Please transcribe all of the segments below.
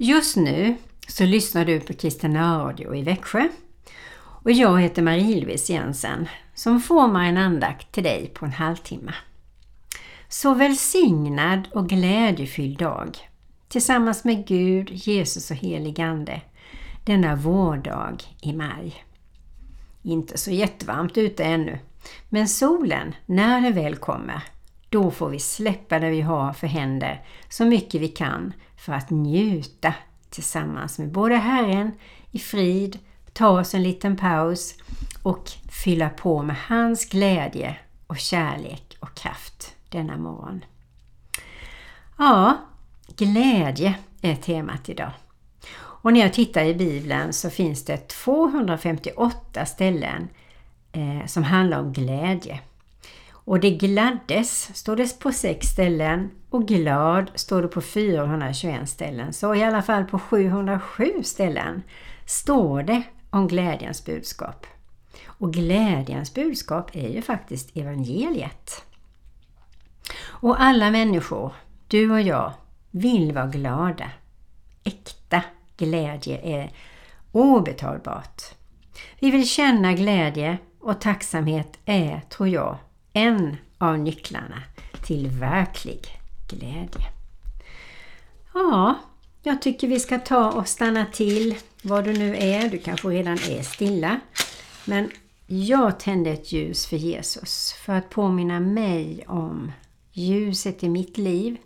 Just nu så lyssnar du på Kristina Radio i Växjö och jag heter Marie-Louise Jensen som formar en andakt till dig på en halvtimme. Så välsignad och glädjefylld dag tillsammans med Gud, Jesus och helig Ande denna vårdag i maj. Inte så jättevarmt ute ännu, men solen, när den väl kommer, då får vi släppa det vi har för händer så mycket vi kan för att njuta tillsammans med både Herren i frid, ta oss en liten paus och fylla på med hans glädje och kärlek och kraft denna morgon. Ja, glädje är temat idag. Och när jag tittar i Bibeln så finns det 258 ställen eh, som handlar om glädje. Och det gladdes står det på sex ställen och glad står det på 421 ställen. Så i alla fall på 707 ställen står det om glädjens budskap. Och glädjens budskap är ju faktiskt evangeliet. Och alla människor, du och jag, vill vara glada. Äkta glädje är obetalbart. Vi vill känna glädje och tacksamhet är, tror jag, en av nycklarna till verklig glädje. Ja, jag tycker vi ska ta och stanna till var du nu är. Du kanske redan är stilla. Men jag tände ett ljus för Jesus för att påminna mig om ljuset i mitt liv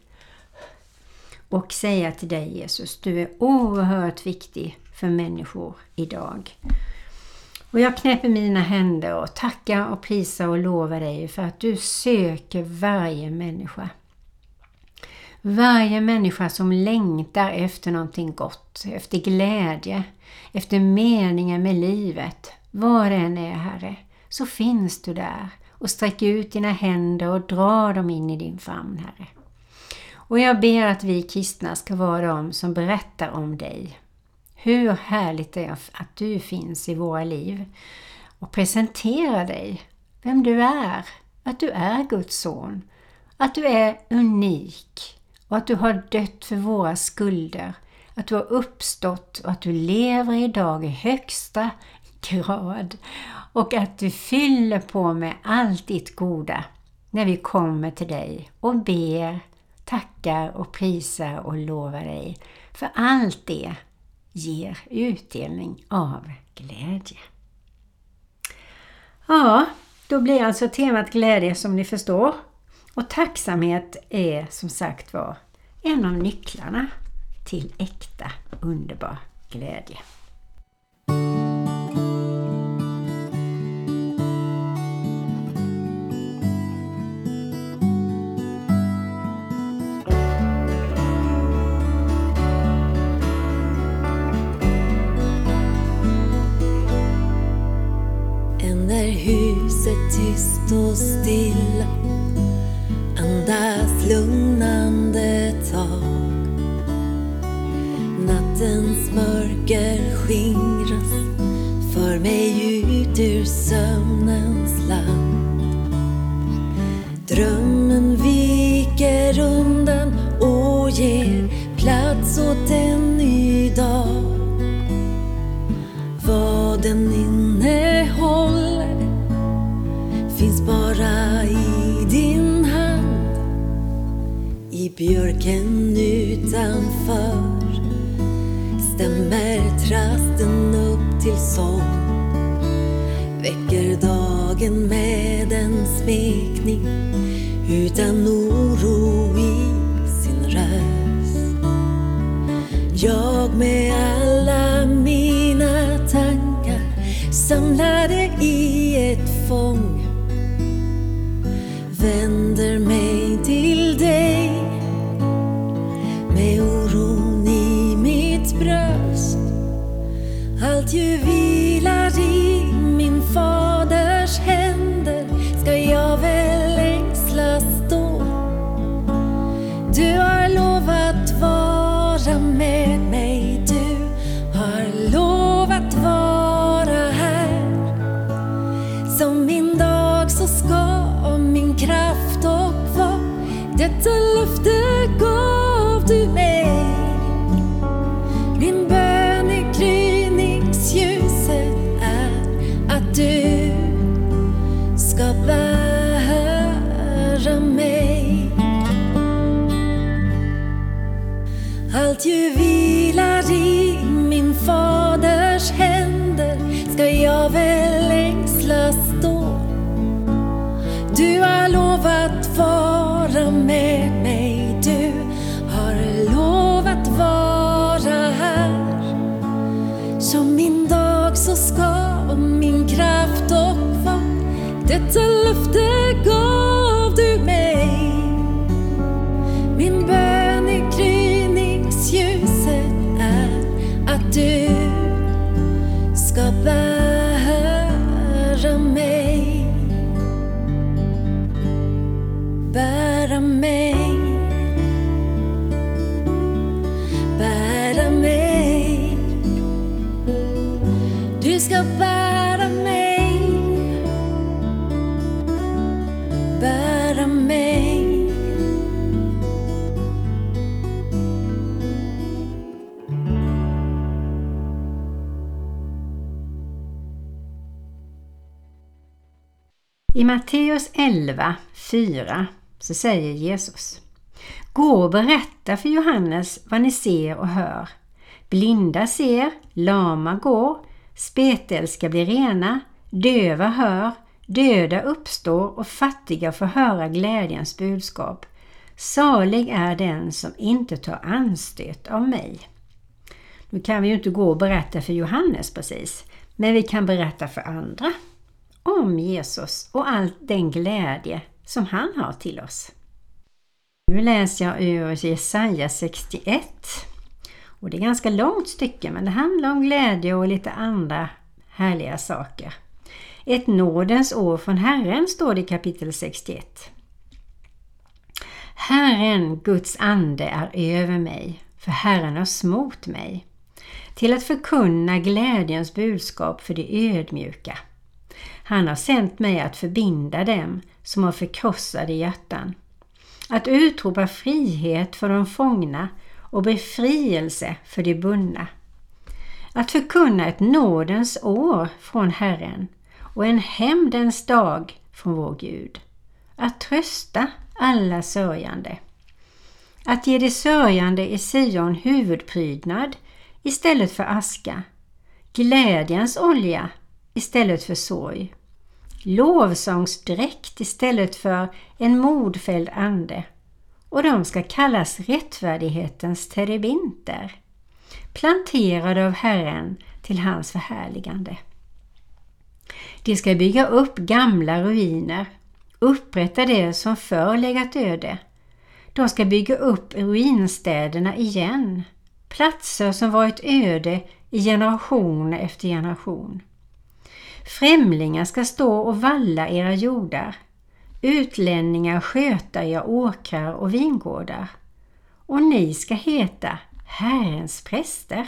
och säga till dig Jesus, du är oerhört viktig för människor idag. Och jag knäpper mina händer och tackar och prisar och lovar dig för att du söker varje människa. Varje människa som längtar efter någonting gott, efter glädje, efter meningen med livet, vad det än är Herre, så finns du där och sträck ut dina händer och dra dem in i din famn Herre. Och jag ber att vi kristna ska vara de som berättar om dig. Hur härligt det är att du finns i våra liv och presentera dig, vem du är, att du är Guds son, att du är unik och att du har dött för våra skulder, att du har uppstått och att du lever idag i högsta grad och att du fyller på med allt ditt goda när vi kommer till dig och ber tackar och prisar och lovar dig. För allt det ger utdelning av glädje. Ja, då blir alltså temat glädje som ni förstår. Och tacksamhet är som sagt var en av nycklarna till äkta underbar glädje. Och stilla andas lugnande tag. Nattens mörker skingras för mig ut ur sömnens land. Drömmen viker undan och ger plats åt en björken utanför stämmer trasten upp till sång. Väcker dagen med en smekning utan oro i sin röst. Jag med alla mina tankar samlade i ett fång vänder Allt ju detta löfte gav du mig. Min bön i gryningsljuset är att du ska bära mig. Bära mig. I Matteus 11, 4 så säger Jesus Gå och berätta för Johannes vad ni ser och hör. Blinda ser, lama går, spetälska blir rena, döva hör, döda uppstår och fattiga får höra glädjens budskap. Salig är den som inte tar anstöt av mig. Nu kan vi ju inte gå och berätta för Johannes precis, men vi kan berätta för andra om Jesus och all den glädje som han har till oss. Nu läser jag ur Jesaja 61. Och det är ganska långt stycke men det handlar om glädje och lite andra härliga saker. Ett nådens år från Herren står det i kapitel 61. Herren, Guds ande, är över mig, för Herren har smort mig, till att förkunna glädjens budskap för de ödmjuka. Han har sänt mig att förbinda dem som har förkrossade hjärtan, att utropa frihet för de fångna och befrielse för de bundna. Att förkunna ett nådens år från Herren och en hämndens dag från vår Gud. Att trösta alla sörjande. Att ge de sörjande i Sion huvudprydnad istället för aska. Glädjens olja istället för sorg. Lovsångsdräkt istället för en modfälld ande. Och de ska kallas rättfärdighetens terebinter. Planterade av Herren till hans förhärligande. De ska bygga upp gamla ruiner, upprätta det som förr legat öde. De ska bygga upp ruinstäderna igen, platser som varit öde i generation efter generation. Främlingar ska stå och valla era jordar, utlänningar sköta era åkrar och vingårdar. Och ni ska heta Herrens präster.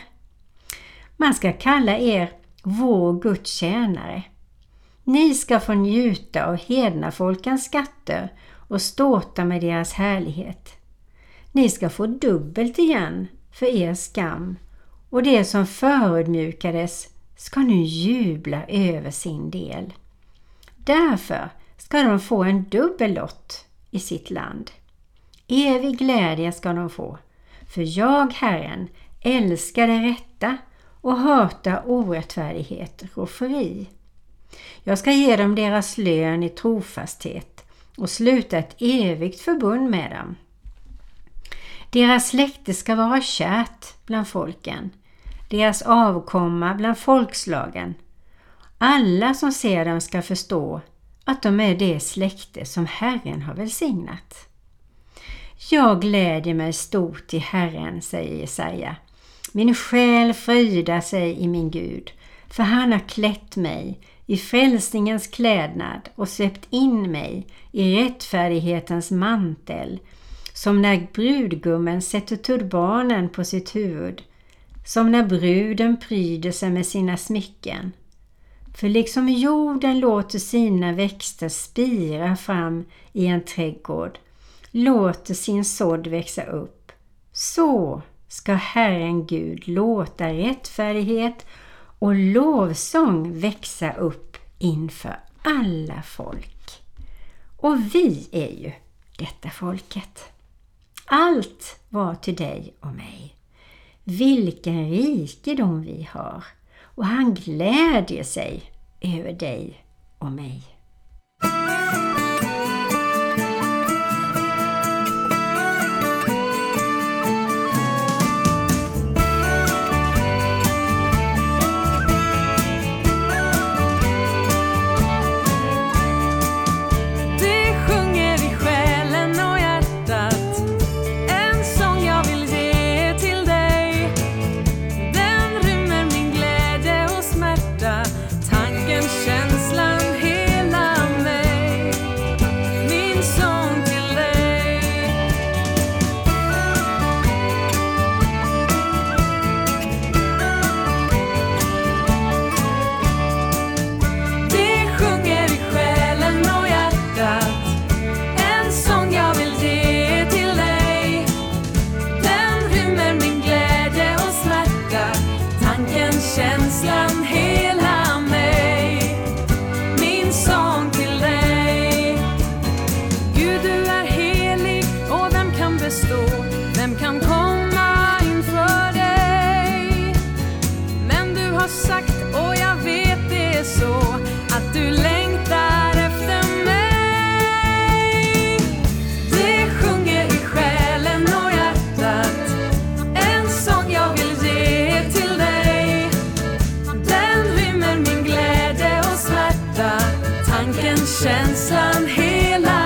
Man ska kalla er vår Guds tjänare. Ni ska få njuta av hedna folkens skatter och ståta med deras härlighet. Ni ska få dubbelt igen för er skam och det som förödmjukades ska nu jubla över sin del. Därför ska de få en dubbel lott i sitt land. Evig glädje ska de få, för jag, Herren, älskar det rätta och hatar orättfärdighet och fri. Jag ska ge dem deras lön i trofasthet och sluta ett evigt förbund med dem. Deras släkte ska vara kärt bland folken, deras avkomma bland folkslagen. Alla som ser dem ska förstå att de är det släkte som Herren har välsignat. Jag glädjer mig stort i Herren, säger Jesaja. Min själ fröjdar sig i min Gud, för han har klätt mig i frälsningens klädnad och söpt in mig i rättfärdighetens mantel, som när brudgummen sätter turbanen på sitt huvud, som när bruden pryder sig med sina smycken. För liksom jorden låter sina växter spira fram i en trädgård, låter sin sådd växa upp, så ska Herren Gud låta rättfärdighet och lovsång växa upp inför alla folk. Och vi är ju detta folket. Allt var till dig och mig. Vilken rikedom vi har och han glädjer sig över dig och mig. tanken känslan, hela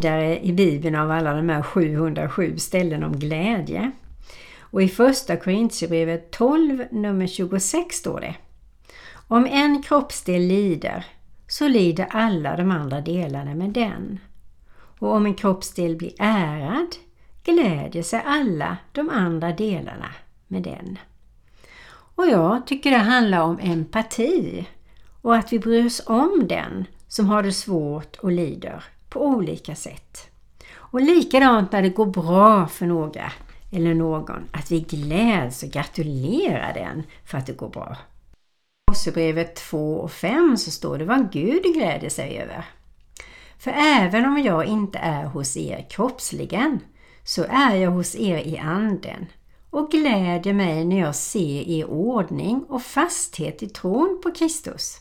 vidare i Bibeln av alla de här 707 ställen om glädje. Och i första Korintierbrevet 12, nummer 26 står det Om en kroppsdel lider så lider alla de andra delarna med den. Och om en kroppsdel blir ärad glädjer sig alla de andra delarna med den. Och jag tycker det handlar om empati och att vi bryr oss om den som har det svårt och lider på olika sätt. Och likadant när det går bra för några eller någon, att vi gläds och gratulerar den för att det går bra. I Korsebrevet 2 och 5 så står det vad Gud gläder sig över. För även om jag inte är hos er kroppsligen så är jag hos er i anden och gläder mig när jag ser er ordning och fasthet i tron på Kristus.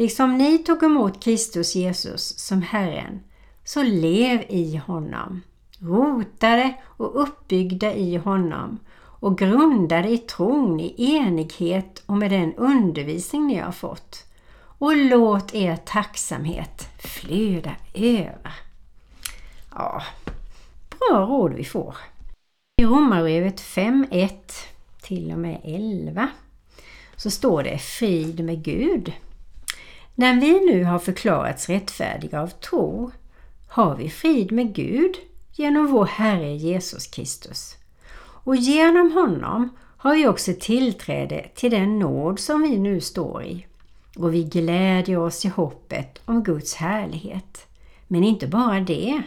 Liksom ni tog emot Kristus Jesus som Herren, så lev i honom, rotade och uppbyggda i honom och grundade i tron i enighet och med den undervisning ni har fått. Och låt er tacksamhet flöda över. Ja, bra råd vi får. I Romarbrevet 5.1 till och med 11 så står det Frid med Gud när vi nu har förklarats rättfärdiga av tro har vi frid med Gud genom vår Herre Jesus Kristus. Och genom honom har vi också tillträde till den nåd som vi nu står i. Och vi glädjer oss i hoppet om Guds härlighet. Men inte bara det.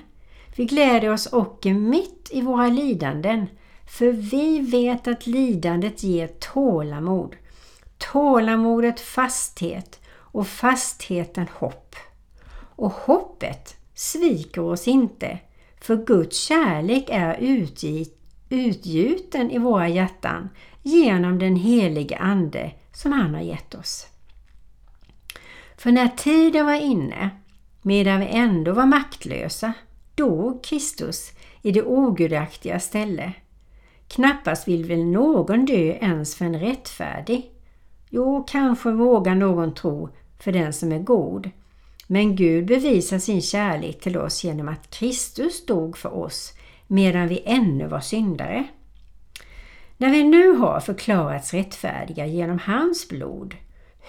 Vi glädjer oss också mitt i våra lidanden, för vi vet att lidandet ger tålamod. Tålamodet fasthet och fastheten hopp. Och hoppet sviker oss inte, för Guds kärlek är utgjuten i våra hjärtan genom den helige Ande som han har gett oss. För när tiden var inne, medan vi ändå var maktlösa, dog Kristus i det ogudaktiga ställe. Knappast vill väl någon dö ens för en rättfärdig. Jo, kanske vågar någon tro för den som är god. Men Gud bevisar sin kärlek till oss genom att Kristus dog för oss medan vi ännu var syndare. När vi nu har förklarats rättfärdiga genom hans blod,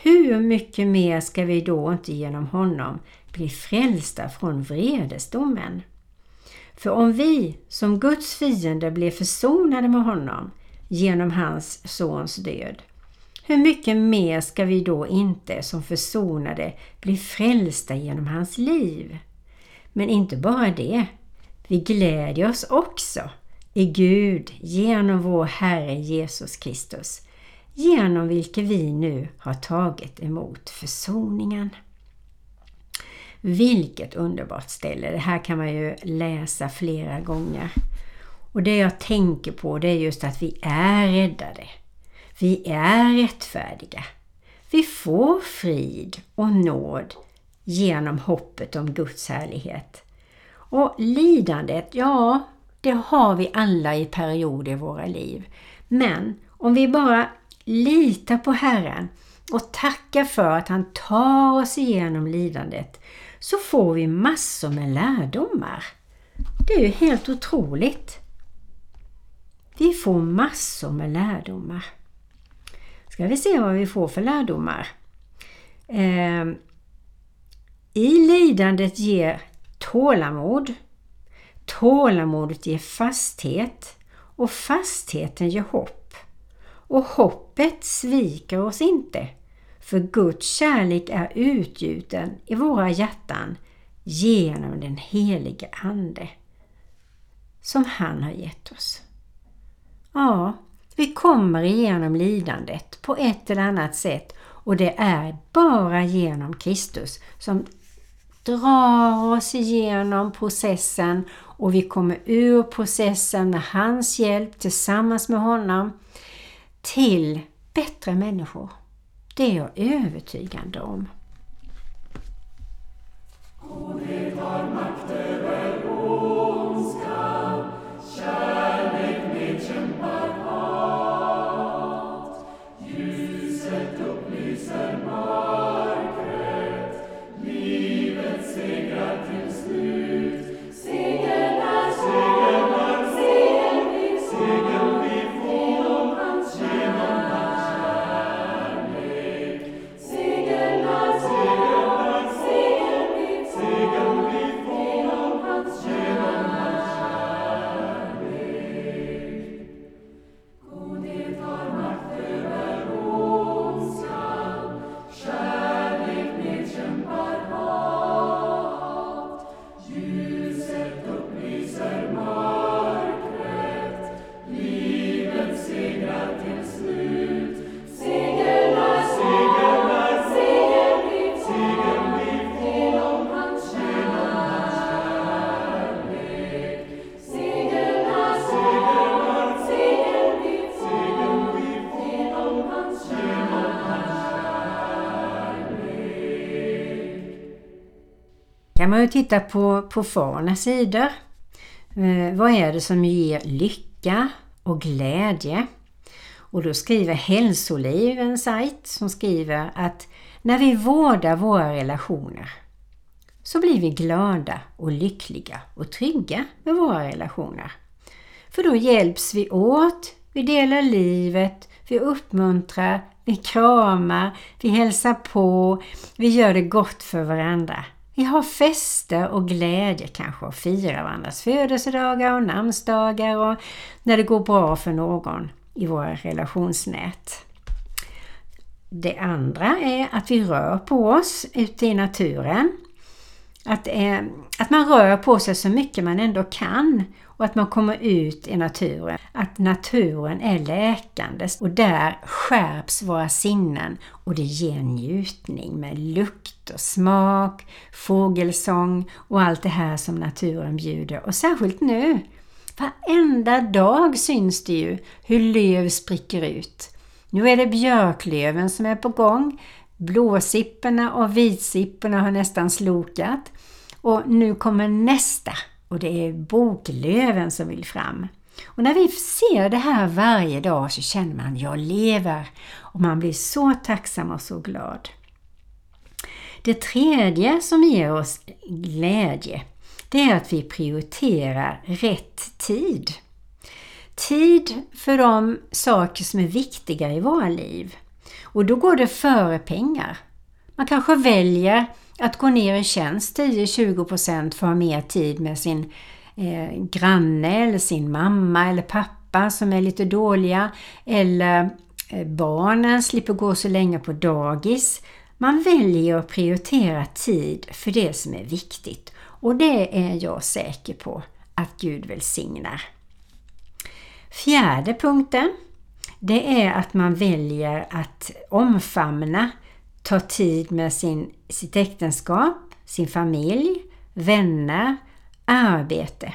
hur mycket mer ska vi då inte genom honom bli frälsta från vredesdomen? För om vi som Guds fiender blev försonade med honom genom hans sons död, hur mycket mer ska vi då inte som försonade bli frälsta genom hans liv? Men inte bara det, vi glädjer oss också i Gud genom vår Herre Jesus Kristus, genom vilken vi nu har tagit emot försoningen. Vilket underbart ställe! Det här kan man ju läsa flera gånger. Och det jag tänker på det är just att vi är räddade. Vi är rättfärdiga. Vi får frid och nåd genom hoppet om Guds härlighet. Och lidandet, ja, det har vi alla i perioder i våra liv. Men om vi bara litar på Herren och tackar för att han tar oss igenom lidandet så får vi massor med lärdomar. Det är ju helt otroligt. Vi får massor med lärdomar. Ska vi se vad vi får för lärdomar. Eh, I lidandet ger tålamod. Tålamodet ger fasthet och fastheten ger hopp. Och hoppet sviker oss inte. För Guds kärlek är utgjuten i våra hjärtan genom den helige Ande som han har gett oss. Ja, vi kommer igenom lidandet på ett eller annat sätt och det är bara genom Kristus som drar oss igenom processen och vi kommer ur processen med hans hjälp tillsammans med honom till bättre människor. Det är jag övertygande om. Kan man ju titta på, på Farnas sidor. Eh, vad är det som ger lycka och glädje? Och då skriver Hälsoliv, en sajt, som skriver att när vi vårdar våra relationer så blir vi glada och lyckliga och trygga med våra relationer. För då hjälps vi åt, vi delar livet, vi uppmuntrar, vi kramar, vi hälsar på, vi gör det gott för varandra. Vi har fester och glädje kanske och firar varandras födelsedagar och namnsdagar och när det går bra för någon i våra relationsnät. Det andra är att vi rör på oss ute i naturen. Att, eh, att man rör på sig så mycket man ändå kan och att man kommer ut i naturen. Att naturen är läkande och där skärps våra sinnen och det ger njutning med lukt och smak, fågelsång och allt det här som naturen bjuder. Och särskilt nu Varenda dag syns det ju hur löv spricker ut. Nu är det björklöven som är på gång. Blåsipporna och vitsipporna har nästan slokat. Och nu kommer nästa och det är boklöven som vill fram. Och när vi ser det här varje dag så känner man jag lever och man blir så tacksam och så glad. Det tredje som ger oss glädje det är att vi prioriterar rätt tid. Tid för de saker som är viktiga i våra liv. Och då går det före pengar. Man kanske väljer att gå ner i tjänst 10-20% för att ha mer tid med sin eh, granne eller sin mamma eller pappa som är lite dåliga eller eh, barnen slipper gå så länge på dagis. Man väljer att prioritera tid för det som är viktigt och det är jag säker på att Gud välsignar. Fjärde punkten det är att man väljer att omfamna, ta tid med sin, sitt äktenskap, sin familj, vänner, arbete.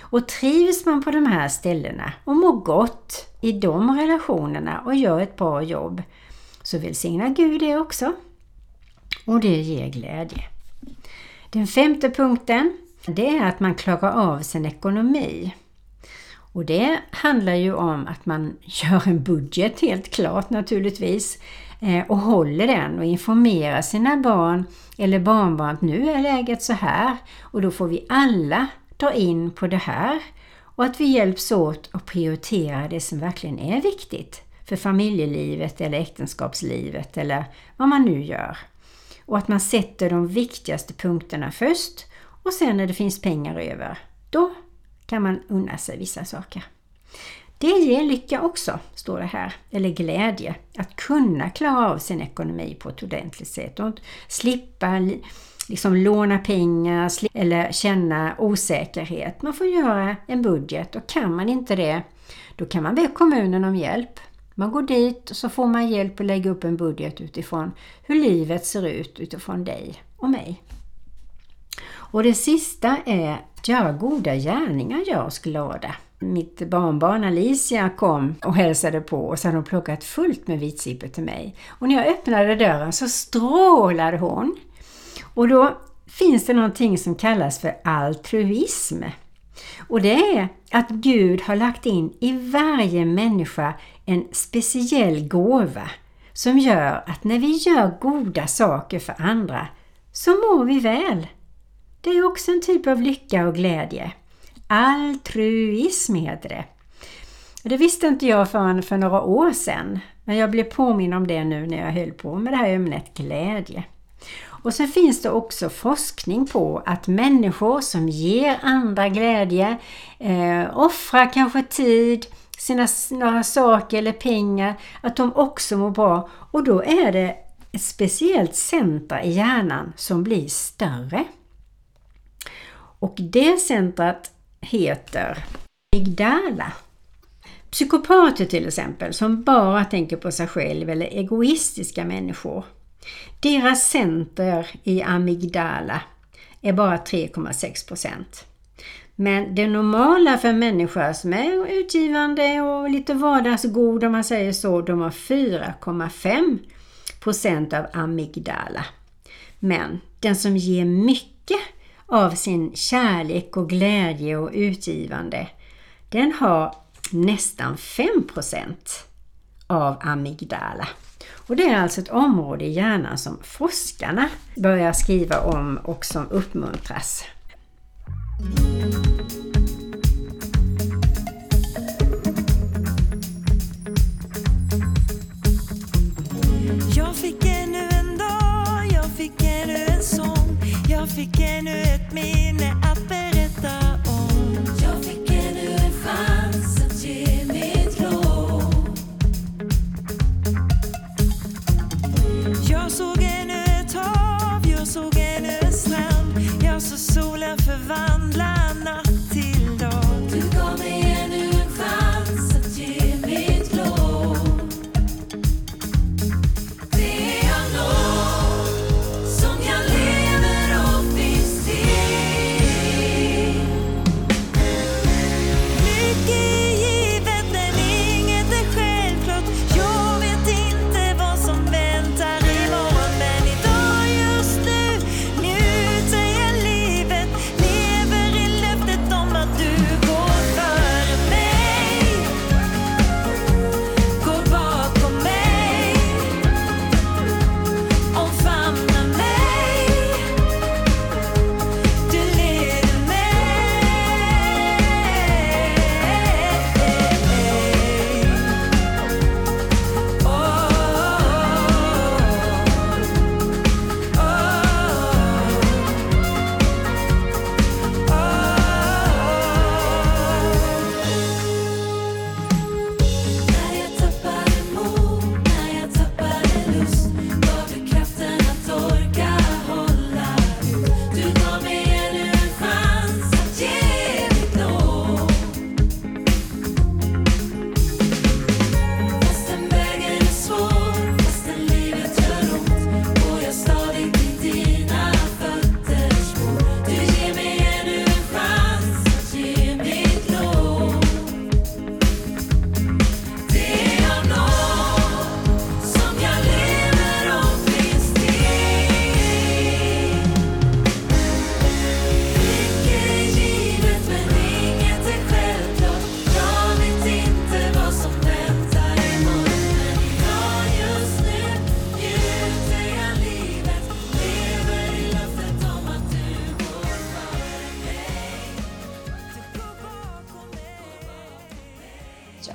Och trivs man på de här ställena och mår gott i de relationerna och gör ett bra jobb så välsignar Gud det också. Och det ger glädje. Den femte punkten det är att man klarar av sin ekonomi. Och det handlar ju om att man gör en budget helt klart naturligtvis Eh, och håller den och informerar sina barn eller barnbarn att nu är läget så här och då får vi alla ta in på det här och att vi hjälps åt att prioritera det som verkligen är viktigt för familjelivet eller äktenskapslivet eller vad man nu gör. Och att man sätter de viktigaste punkterna först och sen när det finns pengar över, då kan man unna sig vissa saker. Det ger lycka också, står det här, eller glädje, att kunna klara av sin ekonomi på ett ordentligt sätt och slippa liksom låna pengar eller känna osäkerhet. Man får göra en budget och kan man inte det, då kan man be kommunen om hjälp. Man går dit och så får man hjälp att lägga upp en budget utifrån hur livet ser ut utifrån dig och mig. Och det sista är att göra goda gärningar gör oss glada. Mitt barnbarn Alicia kom och hälsade på och så hade hon plockat fullt med vitsippor till mig. Och när jag öppnade dörren så strålade hon. Och då finns det någonting som kallas för altruism. Och det är att Gud har lagt in i varje människa en speciell gåva som gör att när vi gör goda saker för andra så mår vi väl. Det är också en typ av lycka och glädje. Altruism heter det. Det visste inte jag förrän för några år sedan, men jag blev påminn om det nu när jag höll på med det här ämnet glädje. Och sen finns det också forskning på att människor som ger andra glädje, eh, offrar kanske tid, sina några saker eller pengar, att de också mår bra. Och då är det ett speciellt centra i hjärnan som blir större. Och det centret heter Migdala. Psykopater till exempel, som bara tänker på sig själv eller egoistiska människor. Deras center i amygdala är bara 3,6 procent. Men det normala för människor som är utgivande och lite vardagsgod om man säger så, de har 4,5 procent av amygdala. Men den som ger mycket av sin kärlek och glädje och utgivande, den har nästan 5 procent av amygdala. Och det är alltså ett område i hjärnan som forskarna börjar skriva om och som uppmuntras. Fick ännu ett minne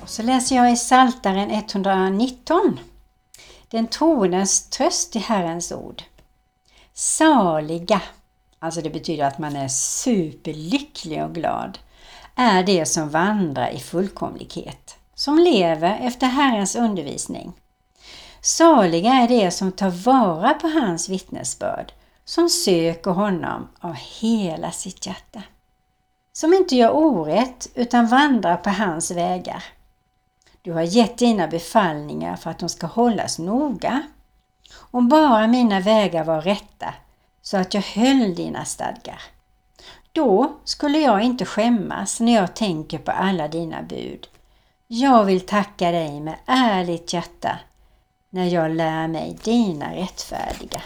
så läser jag i Saltaren 119. Den troendes tröst i Herrens ord. Saliga, alltså det betyder att man är superlycklig och glad, är det som vandrar i fullkomlighet, som lever efter Herrens undervisning. Saliga är det som tar vara på hans vittnesbörd, som söker honom av hela sitt hjärta. Som inte gör orätt utan vandrar på hans vägar. Du har gett dina befallningar för att de ska hållas noga. Om bara mina vägar var rätta så att jag höll dina stadgar. Då skulle jag inte skämmas när jag tänker på alla dina bud. Jag vill tacka dig med ärligt hjärta när jag lär mig dina rättfärdiga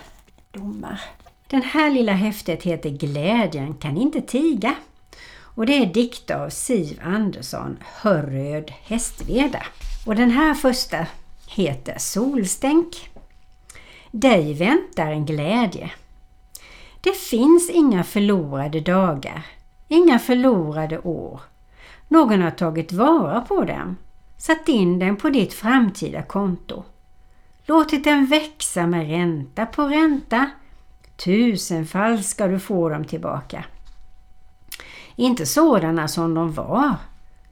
domar. Den här lilla häftet heter Glädjen kan inte tiga och det är dikt av Siv Andersson, Hörröd Hästveda. Och den här första heter Solstänk. Dig väntar en glädje. Det finns inga förlorade dagar, inga förlorade år. Någon har tagit vara på dem, satt in den på ditt framtida konto. Låtit den växa med ränta på ränta. Tusenfall ska du få dem tillbaka. Inte sådana som de var,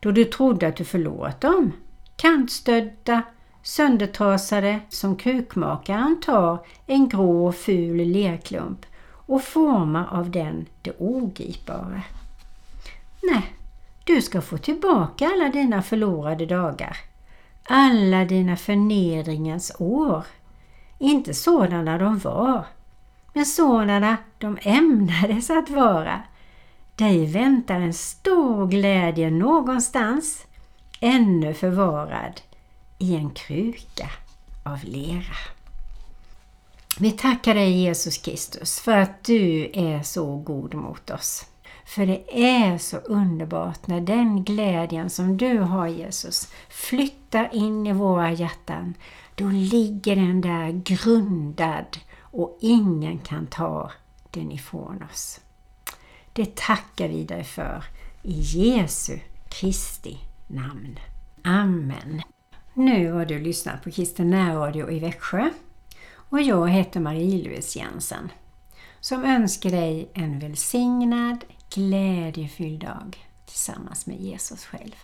då du trodde att du förlorat dem. Kantstödda, söndertrasade som krukmakaren tar en grå ful lerklump och formar av den det ogripbara. Nej, du ska få tillbaka alla dina förlorade dagar, alla dina förnedringens år. Inte sådana de var, men sådana de ämnades att vara. Dig väntar en stor glädje någonstans, ännu förvarad i en kruka av lera. Vi tackar dig Jesus Kristus för att du är så god mot oss. För det är så underbart när den glädjen som du har Jesus flyttar in i våra hjärtan. Då ligger den där grundad och ingen kan ta den ifrån oss. Det tackar vi dig för i Jesu Kristi namn. Amen. Nu har du lyssnat på Kristen närradio i Växjö och jag heter Marie-Louise Jensen som önskar dig en välsignad, glädjefylld dag tillsammans med Jesus själv.